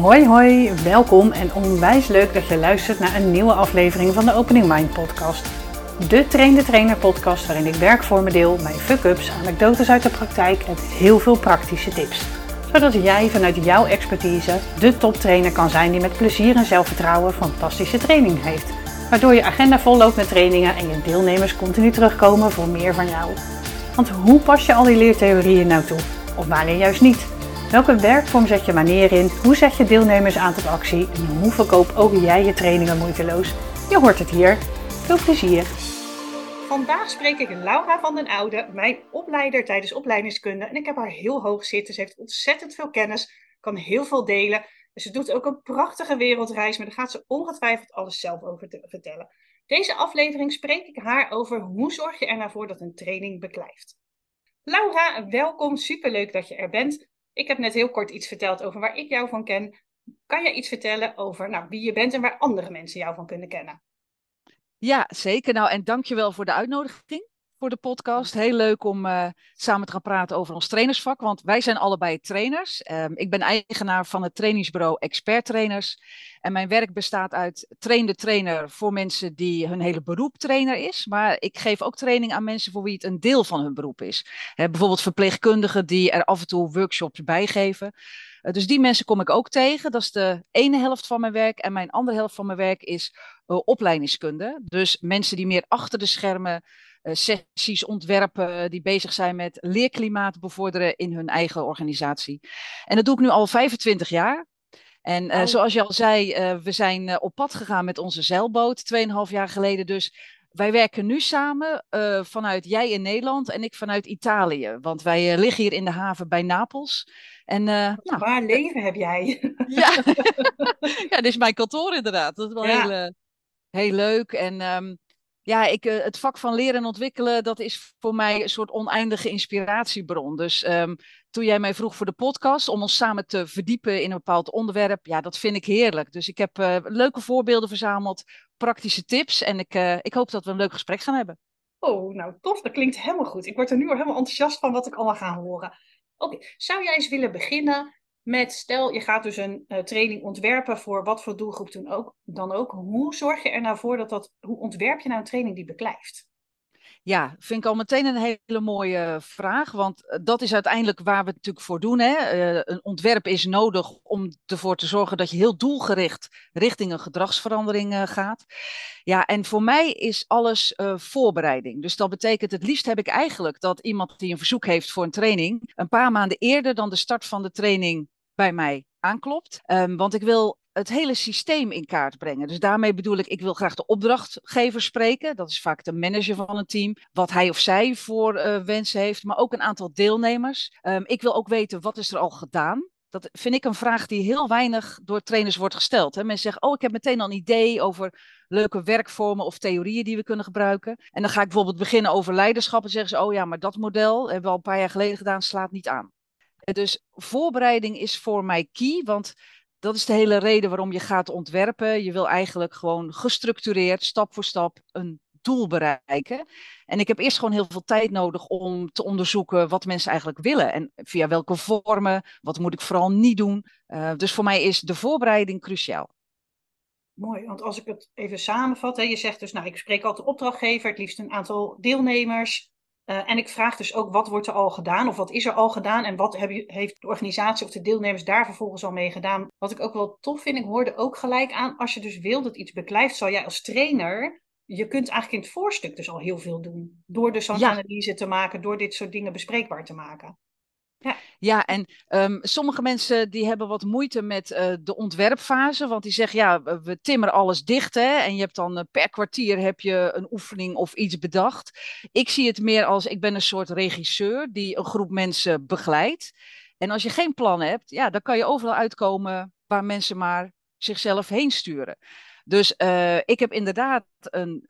Hoi hoi, welkom en onwijs leuk dat je luistert naar een nieuwe aflevering van de Opening Mind podcast. De Train de Trainer podcast waarin ik werkvormen deel, mijn fuck-ups, anekdotes uit de praktijk en heel veel praktische tips. Zodat jij vanuit jouw expertise de toptrainer kan zijn die met plezier en zelfvertrouwen fantastische training heeft. Waardoor je agenda vol loopt met trainingen en je deelnemers continu terugkomen voor meer van jou. Want hoe pas je al die leertheorieën nou toe? Of wanneer juist niet? Welke werkvorm zet je wanneer in? Hoe zet je deelnemers aan tot actie? En hoe verkoop ook jij je trainingen moeiteloos? Je hoort het hier. Veel plezier! Vandaag spreek ik Laura van den Oude, mijn opleider tijdens opleidingskunde. En ik heb haar heel hoog zitten. Ze heeft ontzettend veel kennis, kan heel veel delen. Ze doet ook een prachtige wereldreis, maar daar gaat ze ongetwijfeld alles zelf over te vertellen. Deze aflevering spreek ik haar over hoe zorg je er nou voor dat een training beklijft. Laura, welkom. Superleuk dat je er bent. Ik heb net heel kort iets verteld over waar ik jou van ken. Kan jij iets vertellen over nou, wie je bent en waar andere mensen jou van kunnen kennen? Ja, zeker. Nou, en dankjewel voor de uitnodiging voor de podcast. Heel leuk om uh, samen te gaan praten over ons trainersvak, want wij zijn allebei trainers. Um, ik ben eigenaar van het trainingsbureau Expert Trainers. En mijn werk bestaat uit train de trainer voor mensen die hun hele beroep trainer is. Maar ik geef ook training aan mensen voor wie het een deel van hun beroep is. Bijvoorbeeld verpleegkundigen die er af en toe workshops bij geven. Uh, dus die mensen kom ik ook tegen. Dat is de ene helft van mijn werk. En mijn andere helft van mijn werk is uh, opleidingskunde. Dus mensen die meer achter de schermen sessies ontwerpen, die bezig zijn met leerklimaat bevorderen in hun eigen organisatie. En dat doe ik nu al 25 jaar. En uh, oh. zoals je al zei, uh, we zijn uh, op pad gegaan met onze zeilboot 2,5 jaar geleden. Dus wij werken nu samen vanuit jij in Nederland en ik vanuit Italië. Want wij liggen hier in de haven bij Napels. En, nou, waar leven heb jij? ja. ja, dit is mijn kantoor inderdaad. Dat is wel ja. heel, heel leuk. En um, ja, ik, uh, het vak van leren en ontwikkelen, dat is voor mij een soort oneindige inspiratiebron. Dus um, toen jij mij vroeg voor de podcast om ons samen te verdiepen in een bepaald onderwerp, ja, dat vind ik heerlijk. Dus ik heb uh, leuke voorbeelden verzameld, praktische tips en ik, uh, ik hoop dat we een leuk gesprek gaan hebben. Oh, nou tof, dat klinkt helemaal goed. Ik word er nu al helemaal enthousiast van wat ik allemaal ga horen. Oké, zou jij eens willen beginnen met, stel je gaat dus een uh, training ontwerpen voor wat voor doelgroep dan ook, dan ook. Hoe zorg je er nou voor dat dat, hoe ontwerp je nou een training die beklijft? Ja, vind ik al meteen een hele mooie vraag, want eh, dat is uiteindelijk waar we het natuurlijk voor doen. Hè? Uh, een ontwerp is nodig om ervoor te zorgen dat je heel doelgericht richting een gedragsverandering gaat. Ja, en voor mij is alles voorbereiding. Dus dat betekent, het liefst heb ik eigenlijk dat iemand die een verzoek heeft voor een training, een paar maanden eerder dan de start van de training bij mij aanklopt. Um, want ik wil het hele systeem in kaart brengen. Dus daarmee bedoel ik, ik wil graag de opdrachtgever spreken. Dat is vaak de manager van een team. Wat hij of zij voor uh, wensen heeft, maar ook een aantal deelnemers. Um, ik wil ook weten, wat is er al gedaan? Dat vind ik een vraag die heel weinig door trainers wordt gesteld. Hè? Mensen zeggen, oh, ik heb meteen al een idee over leuke werkvormen of theorieën die we kunnen gebruiken. En dan ga ik bijvoorbeeld beginnen over leiderschap en zeggen ze, oh ja, maar dat model hebben we al een paar jaar geleden gedaan, slaat niet aan. Dus voorbereiding is voor mij key, want dat is de hele reden waarom je gaat ontwerpen. Je wil eigenlijk gewoon gestructureerd, stap voor stap, een doel bereiken. En ik heb eerst gewoon heel veel tijd nodig om te onderzoeken wat mensen eigenlijk willen. En via welke vormen, wat moet ik vooral niet doen. Uh, dus voor mij is de voorbereiding cruciaal. Mooi, want als ik het even samenvat, hè, je zegt dus, nou, ik spreek altijd opdrachtgever, het liefst een aantal deelnemers. Uh, en ik vraag dus ook wat wordt er al gedaan of wat is er al gedaan en wat heb je, heeft de organisatie of de deelnemers daar vervolgens al mee gedaan. Wat ik ook wel tof vind, ik hoorde ook gelijk aan, als je dus wil dat iets beklijft, zal jij als trainer, je kunt eigenlijk in het voorstuk dus al heel veel doen. Door dus zo'n ja. analyse te maken, door dit soort dingen bespreekbaar te maken. Ja, ja en um, sommige mensen die hebben wat moeite met uh, de ontwerpfase. Want die zeggen, ja, we timmeren alles dicht. Hè, en je hebt dan uh, per kwartier heb je een oefening of iets bedacht. Ik zie het meer als, ik ben een soort regisseur die een groep mensen begeleidt. En als je geen plan hebt, ja, dan kan je overal uitkomen waar mensen maar zichzelf heen sturen. Dus uh, ik heb inderdaad een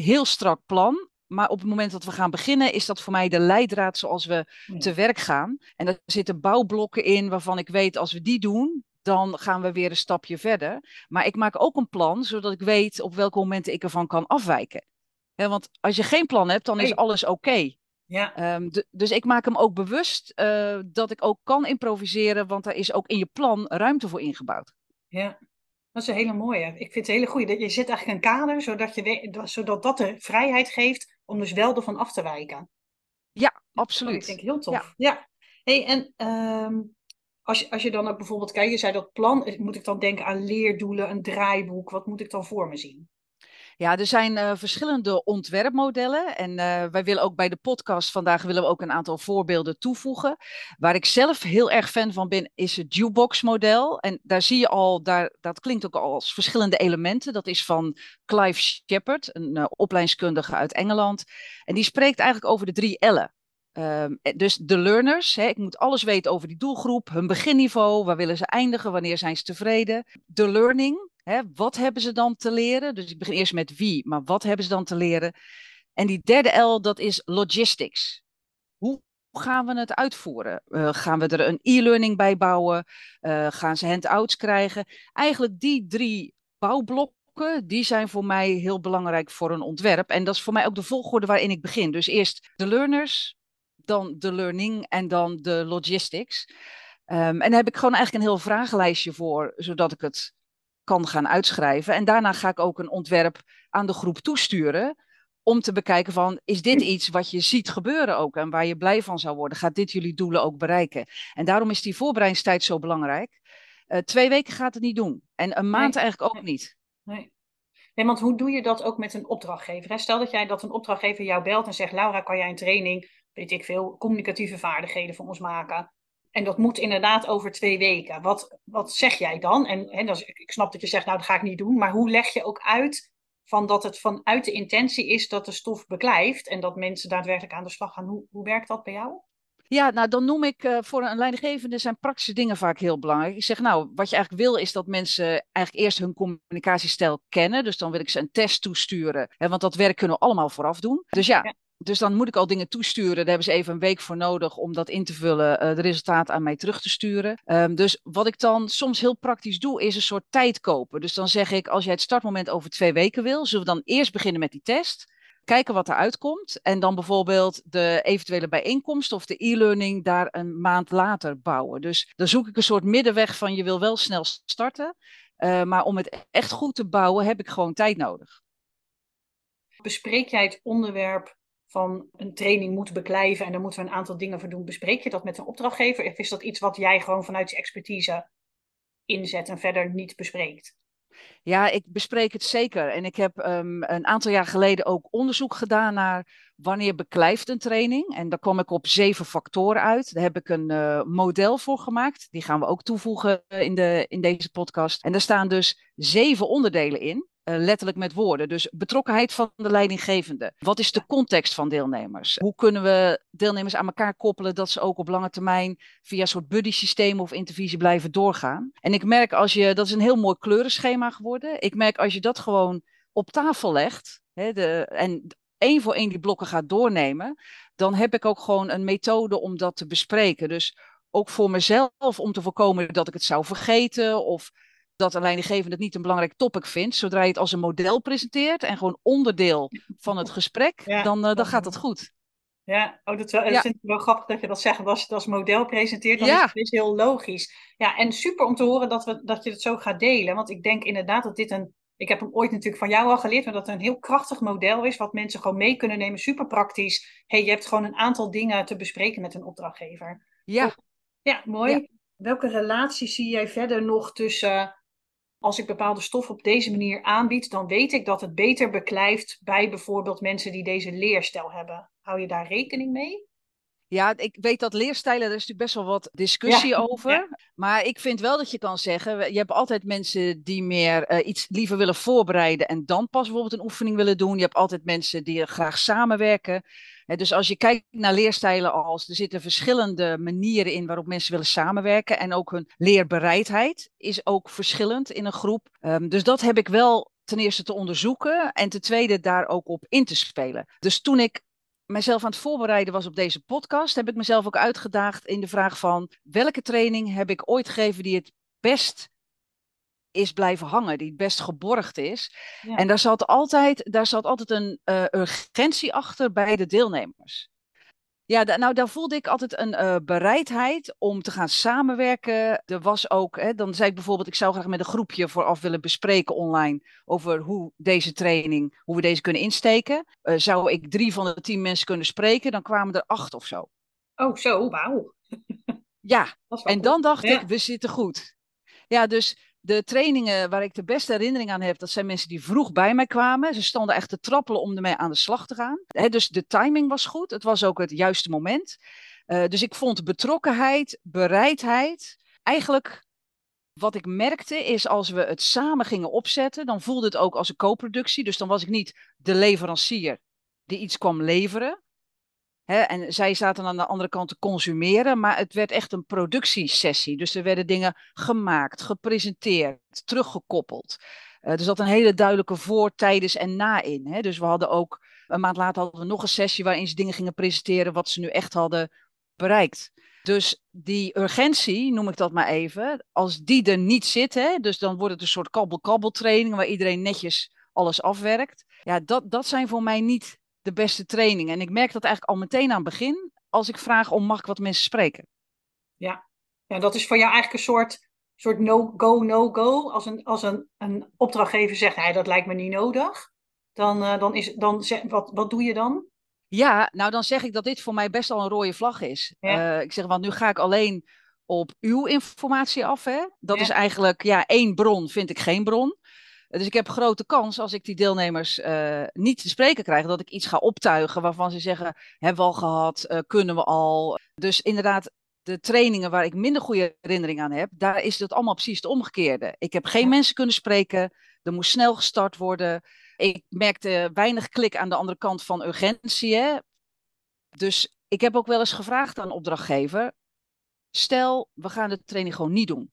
heel strak plan maar op het moment dat we gaan beginnen, is dat voor mij de leidraad zoals we ja. te werk gaan. En er zitten bouwblokken in waarvan ik weet, als we die doen, dan gaan we weer een stapje verder. Maar ik maak ook een plan, zodat ik weet op welke momenten ik ervan kan afwijken. want als je geen plan hebt, dan is alles oké. Okay. Ja. Ehm, dus ik maak hem ook bewust uh, dat ik ook kan improviseren, want daar is ook in je plan ruimte voor ingebouwd. Ja, dat is een hele mooie. Ik vind het een hele goede. Je zet eigenlijk een kader, zodat, je, zodat dat de vrijheid geeft om dus wel ervan af te wijken. Ja, absoluut. Dat vind ik heel tof. Ja. Hey, en um, als, je, als je dan ook bijvoorbeeld kijkt, je zei dat plan, moet ik dan denken aan leerdoelen, een draaiboek, wat moet ik dan voor me zien? Ja, er zijn uh, verschillende ontwerpmodellen. En uh, wij willen ook bij de podcast vandaag willen we ook een aantal voorbeelden toevoegen. Waar ik zelf heel erg fan van ben, is het jukebox model. En daar zie je al, daar, dat klinkt ook al als verschillende elementen. Dat is van Clive Shepard, een uh, opleidingskundige uit Engeland. En die spreekt eigenlijk over de drie L'en. Um, dus de learners, hè, ik moet alles weten over die doelgroep, hun beginniveau, waar willen ze eindigen, wanneer zijn ze tevreden. De learning, wat hebben ze dan te leren? Dus ik begin eerst met wie, maar wat hebben ze dan te leren? En die derde L, dat is logistics. Hoe gaan we het uitvoeren? Uh, gaan we er een e-learning bij bouwen? Uh, gaan ze handouts krijgen? Eigenlijk die drie bouwblokken, die zijn voor mij heel belangrijk voor een ontwerp. En dat is voor mij ook de volgorde waarin ik begin. Dus eerst de learners, dan de learning en dan de logistics. Um, en daar heb ik gewoon eigenlijk een heel vragenlijstje voor, zodat ik het kan gaan uitschrijven. En daarna ga ik ook een ontwerp aan de groep toesturen. Om te bekijken van, is dit iets wat je ziet gebeuren ook en waar je blij van zou worden? Gaat dit jullie doelen ook bereiken? En daarom is die voorbereidingstijd zo belangrijk. Uh, twee weken gaat het niet doen. En een maand eigenlijk ook niet. Nee. Nee, want hoe doe je dat ook met een opdrachtgever? Stel dat jij dat een opdrachtgever jou belt en zegt: Laura, kan jij een training weet ik veel, communicatieve vaardigheden voor ons maken. En dat moet inderdaad over twee weken. Wat, wat zeg jij dan? En, en dat ik snap dat je zegt, nou dat ga ik niet doen. Maar hoe leg je ook uit van dat het vanuit de intentie is dat de stof beklijft en dat mensen daadwerkelijk aan de slag gaan? Hoe, hoe werkt dat bij jou? Ja, nou dan noem ik uh, voor een leidinggevende zijn praktische dingen vaak heel belangrijk. Ik zeg nou, wat je eigenlijk wil is dat mensen eigenlijk eerst hun communicatiestijl kennen. Dus dan wil ik ze een test toesturen. Hè, want dat werk kunnen we allemaal vooraf doen. Dus ja, dus dan moet ik al dingen toesturen. Daar hebben ze even een week voor nodig om dat in te vullen, uh, de resultaten aan mij terug te sturen. Um, dus wat ik dan soms heel praktisch doe, is een soort tijd kopen. Dus dan zeg ik, als jij het startmoment over twee weken wil, zullen we dan eerst beginnen met die test. Kijken wat eruit komt. En dan bijvoorbeeld de eventuele bijeenkomst of de e-learning daar een maand later bouwen. Dus dan zoek ik een soort middenweg van je wil wel snel starten. Uh, maar om het echt goed te bouwen heb ik gewoon tijd nodig. Bespreek jij het onderwerp van een training moet beklijven en daar moeten we een aantal dingen voor doen. Bespreek je dat met een opdrachtgever? Of is dat iets wat jij gewoon vanuit je expertise inzet en verder niet bespreekt? Ja, ik bespreek het zeker. En ik heb um, een aantal jaar geleden ook onderzoek gedaan naar wanneer beklijft een training. En daar kwam ik op zeven factoren uit. Daar heb ik een uh, model voor gemaakt. Die gaan we ook toevoegen in, de, in deze podcast. En daar staan dus zeven onderdelen in. Eh, letterlijk met woorden. Dus betrokkenheid van de leidinggevende. Wat is de context van deelnemers? Hoe kunnen we deelnemers aan elkaar koppelen dat ze ook op lange termijn via een soort buddy systeem of intervisie blijven doorgaan? En ik merk als je, dat is een heel mooi kleurenschema geworden. Ik merk als je dat gewoon op tafel legt hè, de, en één voor één die blokken gaat doornemen, dan heb ik ook gewoon een methode om dat te bespreken. Dus ook voor mezelf om te voorkomen dat ik het zou vergeten of dat een leidinggevende het niet een belangrijk topic vindt. Zodra je het als een model presenteert en gewoon onderdeel van het gesprek, dan, uh, dan gaat het goed. Ja, oh, dat, wel, ja. vind ik wel grappig dat je dat zegt. Als je het als model presenteert, dan ja. is het dus heel logisch. Ja, en super om te horen dat, we, dat je het zo gaat delen. Want ik denk inderdaad dat dit een... Ik heb hem ooit natuurlijk van jou al geleerd, maar dat het een heel krachtig model is, wat mensen gewoon mee kunnen nemen. Super praktisch. hey, je hebt gewoon een aantal dingen te bespreken met een opdrachtgever. Ja. Ja, mooi. Ja. Welke relatie zie jij verder nog tussen als ik bepaalde stof op deze manier aanbied, dan weet ik dat het beter beklijft bij bijvoorbeeld mensen die deze leerstijl hebben. Hou je daar rekening mee? Ja, ik weet dat leerstijlen, er is natuurlijk best wel wat discussie over. Maar ik vind wel dat je kan zeggen, je hebt altijd mensen die meer uh, iets liever willen voorbereiden en dan pas bijvoorbeeld een oefening willen doen. Je hebt altijd mensen die graag samenwerken. dus als je kijkt naar leerstijlen als, er zitten verschillende manieren in waarop mensen willen samenwerken. En ook hun leerbereidheid is ook verschillend in een groep. Um, dus dat heb ik wel ten eerste te onderzoeken en ten tweede daar ook op in te spelen. Dus toen ik mijzelf aan het voorbereiden was op deze podcast, heb ik mezelf ook uitgedaagd in de vraag van welke training heb ik ooit gegeven die het best is blijven hangen, die het best geborgd is. En daar zat altijd, daar zat altijd een uh, urgentie achter bij de deelnemers. Ja, nou daar voelde ik altijd een uh, bereidheid om te gaan samenwerken. Er was ook, hè, dan zei ik bijvoorbeeld, ik zou graag met een groepje vooraf willen bespreken online over hoe deze training, hoe we deze kunnen insteken. Uh, zou ik drie van de tien mensen kunnen spreken, dan kwamen er acht of zo. Oh, zo, wauw. ja, en dan dacht ik, we zitten goed. Ja, dus de trainingen waar ik de beste herinnering aan heb, dat zijn mensen die vroeg bij mij kwamen. Ze stonden echt te trappelen om ermee aan de slag te gaan. dus de timing was goed. Het was ook het juiste moment. Uh, dus ik vond betrokkenheid, bereidheid. Eigenlijk wat ik merkte is als we het samen gingen opzetten, dan voelde het ook als een co-productie. Dus dan was ik niet de leverancier die iets kwam leveren en zij zaten aan de andere kant te consumeren, maar het werd echt een productiesessie. Dus er werden dingen gemaakt, gepresenteerd, teruggekoppeld. Uh, er zat een hele duidelijke voor, tijdens en na in. Dus we hadden ook, een maand later hadden we nog een sessie waarin ze dingen gingen presenteren wat ze nu echt hadden bereikt. Dus die urgentie, noem ik dat maar even, als die er niet zit, dus dan wordt het een soort kabbel-kabbel training waar iedereen netjes alles afwerkt. Ja, dat, dat zijn voor mij niet de beste training. En ik merk dat eigenlijk al meteen aan het begin, als ik vraag om mag ik wat mensen spreken. Ja, ja dat is voor jou eigenlijk een soort, soort no-go, no-go. Als, een, als een, een opdrachtgever zegt, hey, dat lijkt me niet nodig, dan, uh, dan is dan wat, wat doe je dan? Ja, nou dan zeg ik dat dit voor mij best al een rode vlag is. Uh, ik zeg, want nu ga ik alleen op uw informatie af. Hè? Dat is eigenlijk, ja, één bron vind ik geen bron. Dus ik heb grote kans als ik die deelnemers uh, niet te spreken krijg, dat ik iets ga optuigen waarvan ze zeggen, hebben we al gehad, uh, kunnen we al. Dus inderdaad, de trainingen waar ik minder goede herinnering aan heb, daar is het allemaal precies het omgekeerde. Ik heb geen mensen kunnen spreken, er moest snel gestart worden. Ik merkte weinig klik aan de andere kant van urgentie. Hè? Dus ik heb ook wel eens gevraagd aan opdrachtgever, stel, we gaan de training gewoon niet doen.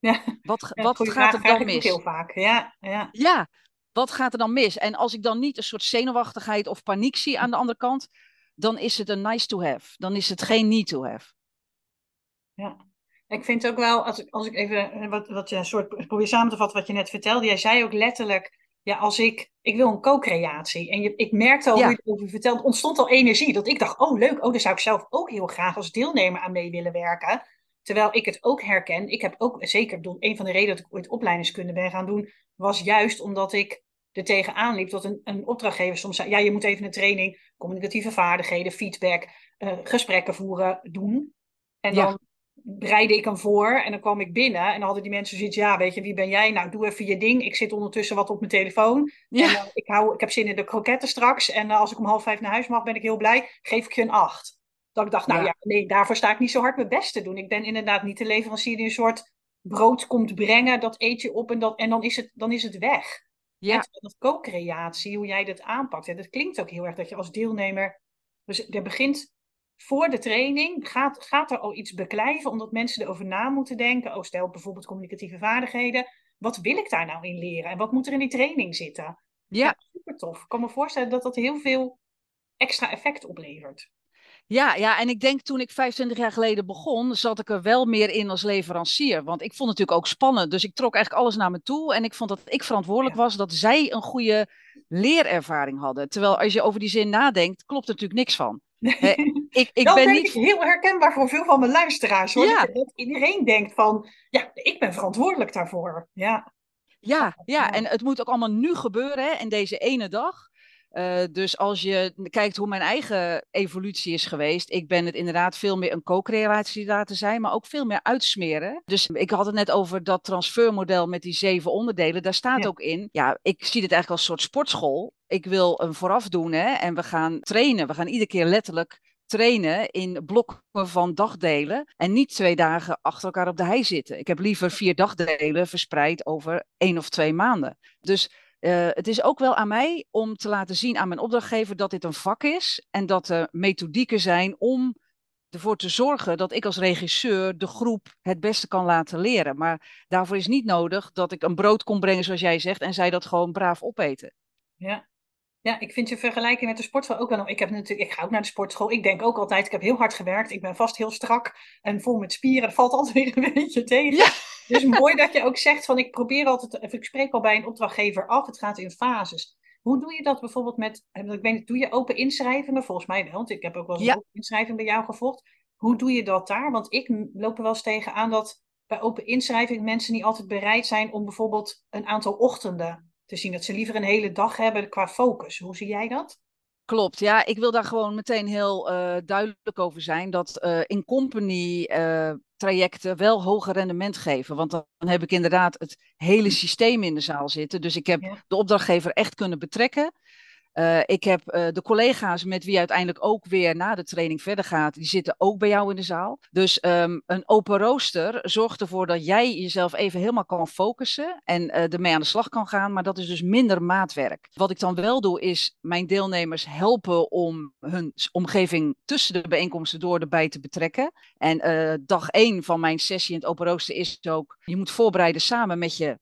Ja. Wat, wat gaat er dan mis? Heel vaak, ja, ja. Ja, wat gaat er dan mis? En als ik dan niet een soort zenuwachtigheid of paniek zie aan de andere kant, dan is het een nice to have. Dan is het geen need to have. Ja, ik vind ook wel, als ik, als ik even eh, wat, wat je een soort probeer samen te vatten wat je net vertelde. Jij zei ook letterlijk, ja, als ik, ik wil een co-creatie. En je, ik merkte al hoe je het over vertelt, ontstond al energie. Dat ik dacht, oh leuk, oh, daar zou ik zelf ook heel graag als deelnemer aan mee willen werken. Terwijl ik het ook herken. Ik heb ook zeker, een van de redenen dat ik ooit opleidingskunde ben gaan doen, was juist omdat ik er tegenaan liep dat een, een opdrachtgever soms zei: Ja, je moet even een training, communicatieve vaardigheden, feedback, uh, gesprekken voeren, doen. En dan bereidde ik hem voor en dan kwam ik binnen en dan hadden die mensen zoiets: Ja, weet je, wie ben jij? Nou, doe even je ding. Ik zit ondertussen wat op mijn telefoon. Ja. En, uh, ik, hou, ik heb zin in de kroketten straks. En uh, als ik om half vijf naar huis mag, ben ik heel blij. Geef ik je een acht. Dat ik dacht, nou ja. nee, daarvoor sta ik niet zo hard mijn best te doen. Ik ben inderdaad niet de leverancier die een soort brood komt brengen. Dat eet je op en, dat, en dan, is het, dan is het weg. Ja. dat co-creatie, hoe jij dat aanpakt. En dat klinkt ook heel erg dat je als deelnemer. Dus er begint voor de training, gaat, gaat er al iets beklijven, omdat mensen erover na moeten denken. Oh, stel bijvoorbeeld communicatieve vaardigheden. Wat wil ik daar nou in leren? En wat moet er in die training zitten? Ja. ja super tof. Ik kan me voorstellen dat dat heel veel extra effect oplevert. Ja, ja, en ik denk toen ik 25 jaar geleden begon, zat ik er wel meer in als leverancier. Want ik vond het natuurlijk ook spannend. Dus ik trok eigenlijk alles naar me toe. En ik vond dat ik verantwoordelijk was dat zij een goede leerervaring hadden. Terwijl als je over die zin nadenkt, klopt er natuurlijk niks van. ik, ik ben niet... heel herkenbaar voor veel van mijn luisteraars. Hoor. Ja. Dat iedereen denkt van, ja, ik ben verantwoordelijk daarvoor. Ja. Ja, ja, en het moet ook allemaal nu gebeuren hè, in deze ene dag. Uh, dus als je kijkt hoe mijn eigen evolutie is geweest, ik ben het inderdaad veel meer een co-creatie laten zijn, maar ook veel meer uitsmeren. Dus ik had het net over dat transfermodel met die zeven onderdelen. Daar staat ook in, ja, ik zie dit eigenlijk als een soort sportschool. Ik wil een vooraf doen hè, en we gaan trainen. We gaan iedere keer letterlijk trainen in blokken van dagdelen en niet twee dagen achter elkaar op de hei zitten. Ik heb liever vier dagdelen verspreid over één of twee maanden. Dus uh, het is ook wel aan mij om te laten zien aan mijn opdrachtgever dat dit een vak is en dat er methodieken zijn om ervoor te zorgen dat ik als regisseur de groep het beste kan laten leren. Maar daarvoor is niet nodig dat ik een brood kom brengen, zoals jij zegt, en zij dat gewoon braaf opeten. Ja. Ja, ik vind je vergelijking met de sportschool ook wel. Ik, heb natuurlijk, ik ga ook naar de sportschool. Ik denk ook altijd, ik heb heel hard gewerkt. Ik ben vast heel strak en vol met spieren. Dat valt altijd weer een beetje tegen. Ja. Dus mooi dat je ook zegt van ik probeer altijd, of ik spreek al bij een opdrachtgever af. Het gaat in fases. Hoe doe je dat bijvoorbeeld met, ik weet, doe je open inschrijvingen? Volgens mij wel, want ik heb ook wel eens een open inschrijving bij jou gevolgd. Hoe doe je dat daar? Want ik loop er wel eens tegen aan dat bij open inschrijving mensen niet altijd bereid zijn om bijvoorbeeld een aantal ochtenden te zien. Dat ze liever een hele dag hebben qua focus. Hoe zie jij dat? Klopt, ja. Ik wil daar gewoon meteen heel uh, duidelijk over zijn dat uh, in company uh, trajecten wel hoger rendement geven. Want dan heb ik inderdaad het hele systeem in de zaal zitten. Dus ik heb ja. de opdrachtgever echt kunnen betrekken. Uh, ik heb uh, de collega's met wie uiteindelijk ook weer na de training verder gaat, die zitten ook bij jou in de zaal. Dus um, een open rooster zorgt ervoor dat jij jezelf even helemaal kan focussen en uh, ermee aan de slag kan gaan, maar dat is dus minder maatwerk. Wat ik dan wel doe, is mijn deelnemers helpen om hun omgeving tussen de bijeenkomsten door erbij te betrekken. En dag één van mijn sessie in het open rooster is ook, je moet voorbereiden samen met je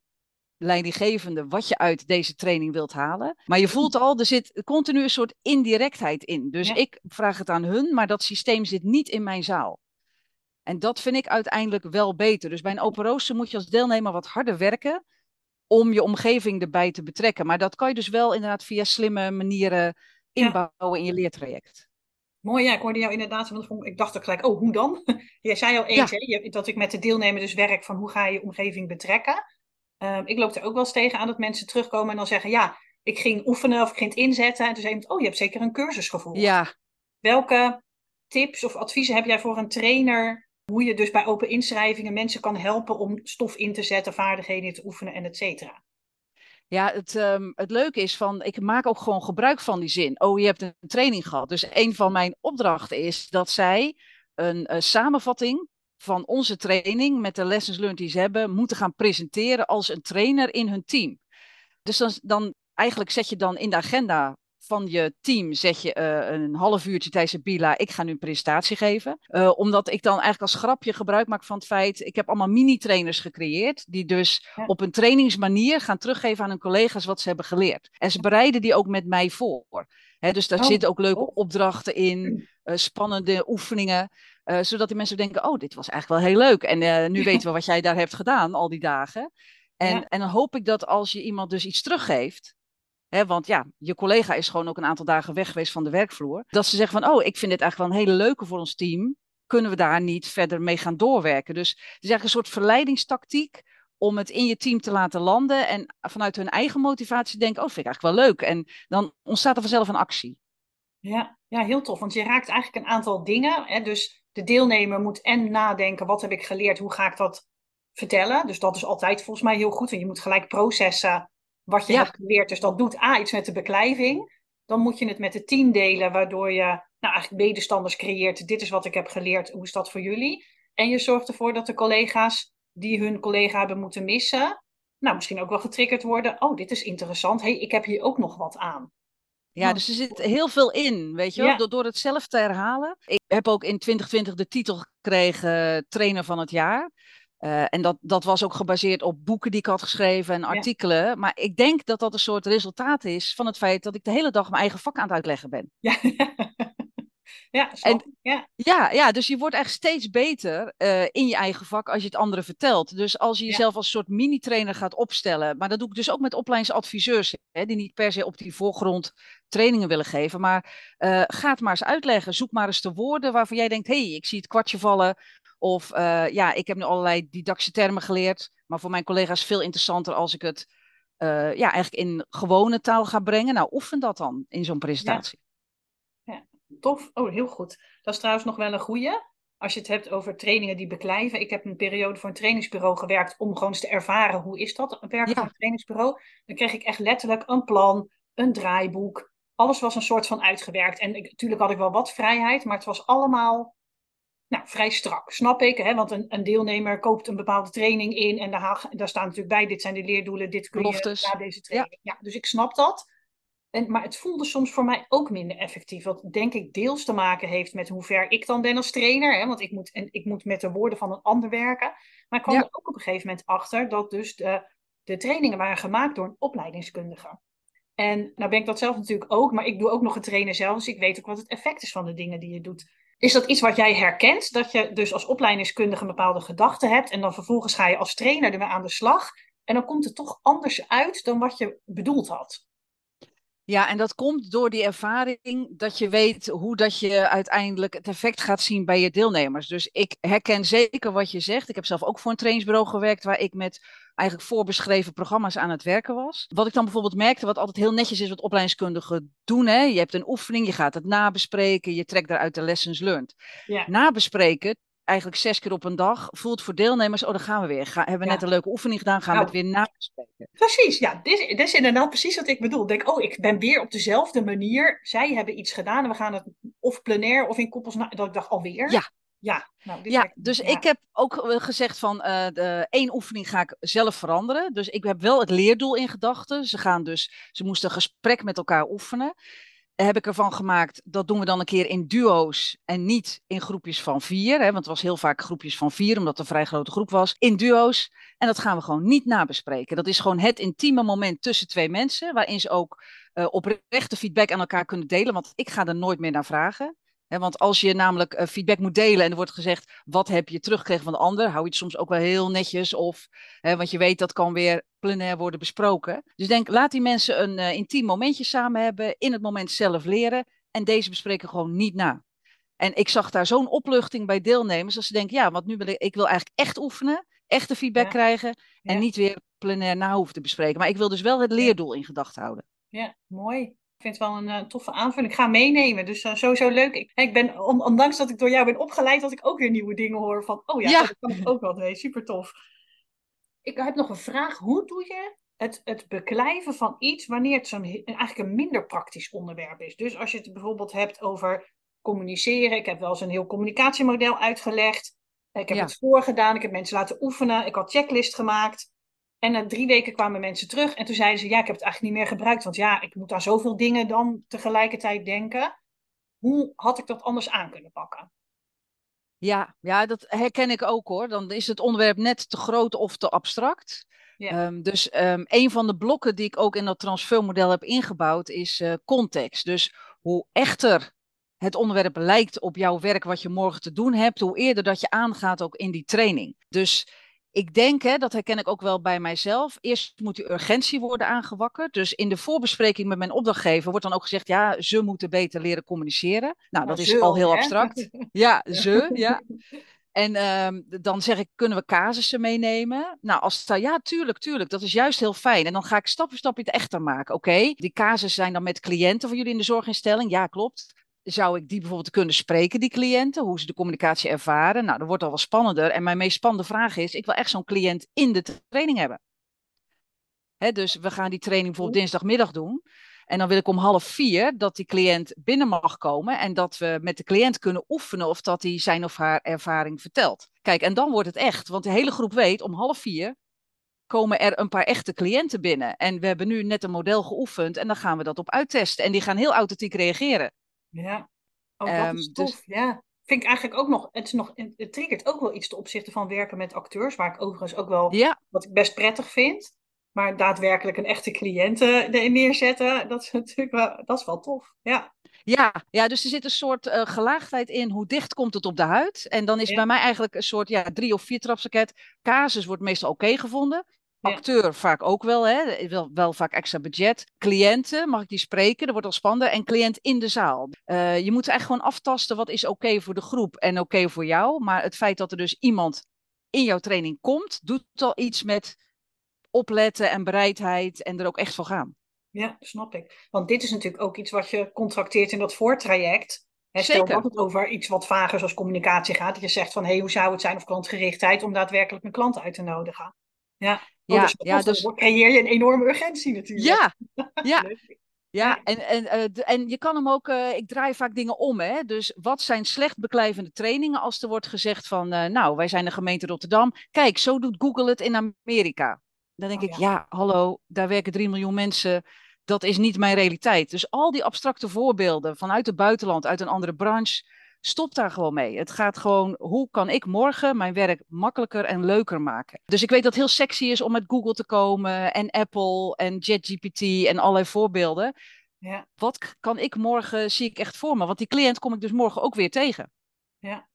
leidinggevende wat je uit deze training wilt halen. Maar je voelt al, er zit continu een soort indirectheid in. Dus ik vraag het aan hun, maar dat systeem zit niet in mijn zaal. En dat vind ik uiteindelijk wel beter. Dus bij een open rooster moet je als deelnemer wat harder werken om je omgeving erbij te betrekken. Maar dat kan je dus wel inderdaad via slimme manieren inbouwen in je leertraject. Mooi, ja, ik hoorde jou inderdaad, want ik dacht ook gelijk, oh, hoe dan? Jij zei al eens, hè, dat ik met de deelnemer dus werk van hoe ga je je omgeving betrekken. Um, ik loop er ook wel eens tegen aan dat mensen terugkomen en dan zeggen: Ja, ik ging oefenen of ik ging het inzetten. En toen zei iemand: Oh, je hebt zeker een cursus gevolgd. Ja. Welke tips of adviezen heb jij voor een trainer? Hoe je dus bij open inschrijvingen mensen kan helpen om stof in te zetten, vaardigheden te oefenen en et cetera. Ja, het, um, het leuke is van, ik maak ook gewoon gebruik van die zin. Oh, je hebt een training gehad. Dus een van mijn opdrachten is dat zij een, een samenvatting van onze training met de lessons learned die ze hebben, moeten gaan presenteren als een trainer in hun team. Dus dan, dan eigenlijk zet je dan in de agenda van je team zet je uh, een half uurtje tijdens de bila, ik ga nu een presentatie geven. Uh, omdat ik dan eigenlijk als grapje gebruik maak van het feit, ik heb allemaal mini-trainers gecreëerd, die dus ja. op een trainingsmanier gaan teruggeven aan hun collega's wat ze hebben geleerd. En ze bereiden die ook met mij voor. He, dus daar oh. zitten ook leuke opdrachten in, uh, spannende oefeningen. Uh, zodat die mensen denken, oh, dit was eigenlijk wel heel leuk. En uh, nu weten we wat jij daar hebt gedaan al die dagen. En, ja. en dan hoop ik dat als je iemand dus iets teruggeeft, hè, want ja, je collega is gewoon ook een aantal dagen weg geweest van de werkvloer, dat ze zeggen van, oh, ik vind dit eigenlijk wel een hele leuke voor ons team. Kunnen we daar niet verder mee gaan doorwerken? Dus het is eigenlijk een soort verleidingstactiek om het in je team te laten landen en vanuit hun eigen motivatie denken, oh, vind ik eigenlijk wel leuk. En dan ontstaat er vanzelf een actie. Ja, ja, heel tof. Want je raakt eigenlijk een aantal dingen. Hè? Dus de deelnemer moet en nadenken, wat heb ik geleerd, hoe ga ik dat vertellen? Dus dat is altijd volgens mij heel goed. En je moet gelijk processen wat je ja. hebt geleerd. Dus dat doet A, iets met de beklijving. Dan moet je het met het team delen, waardoor je nou, eigenlijk medestanders creëert. Dit is wat ik heb geleerd, hoe is dat voor jullie? En je zorgt ervoor dat de collega's die hun collega hebben moeten missen, nou misschien ook wel getriggerd worden. Oh, dit is interessant. hey, ik heb hier ook nog wat aan. Ja, dus er zit heel veel in, weet je wel, ja. door, door het zelf te herhalen. Ik heb ook in 2020 de titel gekregen trainer van het jaar. Uh, en dat, dat was ook gebaseerd op boeken die ik had geschreven en artikelen. Ja. Maar ik denk dat dat een soort resultaat is van het feit dat ik de hele dag mijn eigen vak aan het uitleggen ben. Ja, ja, en, ja. ja. Ja, dus je wordt echt steeds beter uh, in je eigen vak als je het anderen vertelt. Dus als je jezelf ja. als soort mini-trainer gaat opstellen. Maar dat doe ik dus ook met opleidingsadviseurs, hè, die niet per se op die voorgrond trainingen willen geven. Maar uh, ga het maar eens uitleggen. Zoek maar eens de woorden waarvan jij denkt: hé, hey, ik zie het kwartje vallen. Of uh, ja, ik heb nu allerlei didactische termen geleerd. Maar voor mijn collega's veel interessanter als ik het ja, eigenlijk in gewone taal ga brengen. Nou, oefen dat dan in zo'n presentatie. Tof. Oh, heel goed. Dat is trouwens nog wel een goeie. Als je het hebt over trainingen die beklijven. Ik heb een periode voor een trainingsbureau gewerkt om gewoon eens te ervaren hoe is dat werken ja. voor een trainingsbureau. Dan kreeg ik echt letterlijk een plan, een draaiboek. Alles was een soort van uitgewerkt. En ik, natuurlijk had ik wel wat vrijheid, maar het was allemaal nou, vrij strak, snap ik. Hè? Want een, een deelnemer koopt een bepaalde training in en daar, daar staat natuurlijk bij, dit zijn de leerdoelen, dit kun je na deze training. Ja. ja. dus ik snap dat. En, maar het voelde soms voor mij ook minder effectief. Wat denk ik deels te maken heeft met hoe ver ik dan ben als trainer. Hè? Want ik moet, en ik moet met de woorden van een ander werken. Maar ik kwam ja. er ook op een gegeven moment achter dat dus de, de trainingen waren gemaakt door een opleidingskundige. En nou ben ik dat zelf natuurlijk ook, maar ik doe ook nog een trainer zelf. Dus ik weet ook wat het effect is van de dingen die je doet. Is dat iets wat jij herkent? Dat je dus als opleidingskundige een bepaalde gedachte hebt en dan vervolgens ga je als trainer ermee aan de slag. En dan komt het toch anders uit dan wat je bedoeld had. Ja, en dat komt door die ervaring dat je weet hoe dat je uiteindelijk het effect gaat zien bij je deelnemers. Dus ik herken zeker wat je zegt. Ik heb zelf ook voor een trainingsbureau gewerkt waar ik met eigenlijk voorbeschreven programma's aan het werken was. Wat ik dan bijvoorbeeld merkte, wat altijd heel netjes is wat opleidingskundigen doen. Hè? Je hebt een oefening, je gaat het nabespreken, je trekt daaruit de lessons learned. Ja. Nabespreken eigenlijk zes keer op een dag voelt voor deelnemers, oh, dan gaan we weer. Ga, hebben we net een leuke oefening gedaan, gaan we nou. het weer nabespreken. Precies, ja, dit, dit, is inderdaad precies wat ik bedoel. Denk, oh, ik ben weer op dezelfde manier. Zij hebben iets gedaan en we gaan het of plenair of in koppels, dat ik dacht alweer. Ja. Ja, nou, dit ja dus ik heb ook eh, gezegd van uh, de één oefening ga ik zelf veranderen. Dus ik heb wel het leerdoel in gedachten. Ze gaan dus, ze moesten een gesprek met elkaar oefenen heb ik ervan gemaakt, dat doen we dan een keer in duo's en niet in groepjes van vier. Hè, want het was heel vaak groepjes van vier, omdat het een vrij grote groep was. In duo's. En dat gaan we gewoon niet nabespreken. Dat is gewoon het intieme moment tussen twee mensen, waarin ze ook uh, oprechte feedback aan elkaar kunnen delen. Want ik ga er nooit meer naar vragen want als je namelijk eh, feedback moet delen en er wordt gezegd, wat heb je teruggekregen van de ander, hou je het soms ook wel heel netjes. Of, want je weet dat kan weer plenair worden besproken. Dus denk, laat die mensen een uh, intiem momentje samen hebben, in het moment zelf leren en deze bespreken gewoon niet na. En ik zag daar zo'n opluchting bij deelnemers, dat ze denken, ja, want nu wil ik, ik wil eigenlijk echt oefenen, echte feedback krijgen en niet weer plenair na hoeven te bespreken. Maar ik wil dus wel het leerdoel in gedachten houden. Ja, mooi. Ik vind het wel een uh, toffe aanvulling. Ik ga meenemen. Dus uh, sowieso leuk. Ik, ik ben, on, ondanks dat ik door jou ben opgeleid, dat ik ook weer nieuwe dingen hoor. Van, oh ja, dat kan ik ook wel. Nee, super tof. Ik heb nog een vraag. Hoe doe je het, het beklijven van iets wanneer het zo'n eigenlijk een minder praktisch onderwerp is? Dus als je het bijvoorbeeld hebt over communiceren. Ik heb wel eens een heel communicatiemodel uitgelegd. Ik heb het voorgedaan. Ik heb mensen laten oefenen. Ik had checklist gemaakt. En na drie weken kwamen mensen terug en toen zeiden ze, ja, ik heb het eigenlijk niet meer gebruikt, want ja, ik moet aan zoveel dingen dan tegelijkertijd denken. Hoe had ik dat anders aan kunnen pakken? Ja, ja, dat herken ik ook hoor. Dan is het onderwerp net te groot of te abstract. Ja. Ehm, dus um, een van de blokken die ik ook in dat transfermodel heb ingebouwd is uh, context. Dus hoe echter het onderwerp lijkt op jouw werk wat je morgen te doen hebt, hoe eerder dat je aangaat ook in die training. Dus ik denk, hè, dat herken ik ook wel bij mijzelf. Eerst moet die urgentie worden aangewakkerd. Dus in de voorbespreking met mijn opdrachtgever wordt dan ook gezegd: ja, ze moeten beter leren communiceren. Nou, dat is al heel abstract. Ja, ze, ja. En ehm, dan zeg ik, kunnen we casussen meenemen? Nou, als het, ja, tuurlijk, tuurlijk. Dat is juist heel fijn. En dan ga ik stap voor stap het echter maken. Oké, die casus zijn dan met cliënten van jullie in de zorginstelling. Ja, klopt zou ik die bijvoorbeeld kunnen spreken, die cliënten, hoe ze de communicatie ervaren? Nou, dat wordt al wel spannender. En mijn meest spannende vraag is, ik wil echt zo'n cliënt in de training hebben. Hè, dus we gaan die training bijvoorbeeld dinsdagmiddag doen. En dan wil ik om half vier dat die cliënt binnen mag komen en dat we met de cliënt kunnen oefenen of dat hij zijn of haar ervaring vertelt. Kijk, en dan wordt het echt, want de hele groep weet om half vier komen er een paar echte cliënten binnen. En we hebben nu net een model geoefend en dan gaan we dat op uittesten. En die gaan heel authentiek reageren. Ja, oh, dat is ehm, tof. Dus... Ja, vind ik eigenlijk ook nog, het, is nog, het triggert ook wel iets ten opzichte van werken met acteurs, waar ik overigens ook wel, ja. wat ik best prettig vind. Maar daadwerkelijk een echte cliënt neerzetten, dat is natuurlijk wel, dat is wel tof. Ja. Ja, ja, dus er zit een soort uh, gelaagdheid in. Hoe dicht komt het op de huid? En dan is bij mij eigenlijk een soort ja, drie- of vier trapsraket. Casus wordt meestal oké gevonden. Acteur vaak ook wel, hè? Wel, wel vaak extra budget. Cliënten, mag ik die spreken? Dat wordt al spannender. En cliënt in de zaal. Uh, je moet echt gewoon aftasten wat is oké voor de groep en oké voor jou. Maar het feit dat er dus iemand in jouw training komt, doet al iets met opletten en bereidheid en er ook echt voor gaan. Ja, snap ik. Want dit is natuurlijk ook iets wat je contracteert in dat voortraject. He, stel dat het over iets wat vager zoals communicatie gaat. Dat je zegt van, hé, hey, hoe zou het zijn of klantgerichtheid om daadwerkelijk een klant uit te nodigen. Ja, oh, ja, dus, ja, dus dan creëer je een enorme urgentie natuurlijk. Ja, ja. Ja, en, en, uh, en je kan hem ook, uh, ik draai vaak dingen om, hè. Dus wat zijn slecht beklijvende trainingen als er wordt gezegd van, uh, nou, wij zijn de gemeente Rotterdam. Kijk, zo doet Google het in Amerika. Dan denk oh, ik, ja. ja, hallo, daar werken 3 miljoen mensen. Dat is niet mijn realiteit. Dus al die abstracte voorbeelden vanuit het buitenland, uit een andere branche, Stop daar gewoon mee. Het gaat gewoon, hoe kan ik morgen mijn werk makkelijker en leuker maken? Dus ik weet dat het heel sexy is om met Google te komen en Apple en JetGPT en allerlei voorbeelden. Ja. Wat kan ik morgen, zie ik echt voor me? Want die cliënt kom ik dus morgen ook weer tegen. Ja,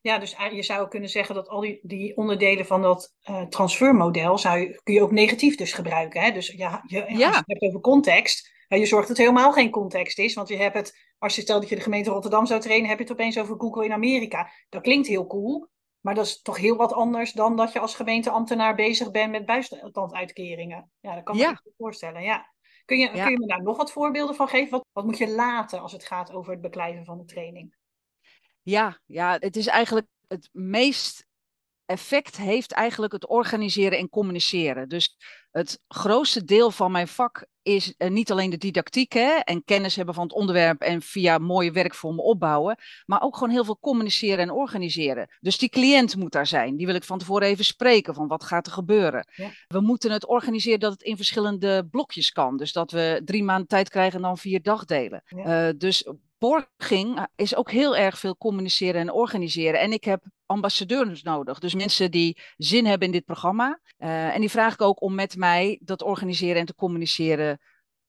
ja, dus je zou kunnen zeggen dat al die, die onderdelen van dat uh, transfermodel zou je, kun je ook negatief dus gebruiken. Hè? Dus ja, je, als je het hebt over context, je zorgt dat het helemaal geen context is. Want je hebt het, als je stelt dat je de gemeente Rotterdam zou trainen, heb je het opeens over Google in Amerika. Dat klinkt heel cool. Maar dat is toch heel wat anders dan dat je als gemeenteambtenaar bezig bent met bijstandsuitkeringen. Ja, dat kan ik me voorstellen. Ja. Kun, je, kun je me daar nog wat voorbeelden van geven? Wat, wat moet je laten als het gaat over het beklijven van de training? Ja, ja, het is eigenlijk het meest effect heeft eigenlijk het organiseren en communiceren. Dus het grootste deel van mijn vak is uh, niet alleen de didactiek hè, en kennis hebben van het onderwerp en via mooie werkvormen opbouwen, maar ook gewoon heel veel communiceren en organiseren. Dus die cliënt moet daar zijn. Die wil ik van tevoren even spreken van wat gaat er gebeuren. Ja. We moeten het organiseren dat het in verschillende blokjes kan. Dus dat we drie maanden tijd krijgen en dan vier dagdelen. Ja. Uh, dus borging is ook heel erg veel communiceren en organiseren. En ik heb ambassadeurs nodig. Dus mensen die zin hebben in dit programma. Uh, en die vraag ik ook om met mij dat organiseren en te communiceren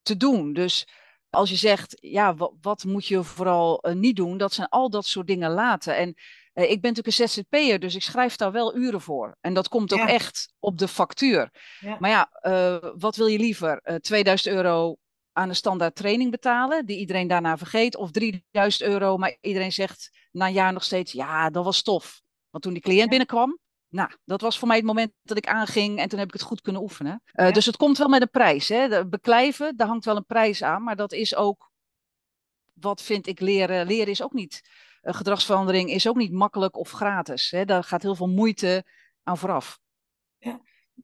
te doen. Dus als je zegt, ja, wat, wat moet je vooral uh, niet doen? Dat zijn al dat soort dingen laten. En uh, ik ben natuurlijk een ZZP'er, dus ik schrijf daar wel uren voor. En dat komt ook ja. echt op de factuur. Ja. Maar ja, wat wil je liever? 2000 euro aan een standaard training betalen, die iedereen daarna vergeet, of 3000 euro, maar iedereen zegt na een jaar nog steeds, ja, dat was tof. Want toen die cliënt binnenkwam, nou, dat was voor mij het moment dat ik aanging en toen heb ik het goed kunnen oefenen. Uh, ja. Dus het komt wel met een prijs. Hè? De beklijven, daar hangt wel een prijs aan, maar dat is ook, wat vind ik leren? Leren is ook niet, uh, gedragsverandering is ook niet makkelijk of gratis. Hè? Daar gaat heel veel moeite aan vooraf. Ja,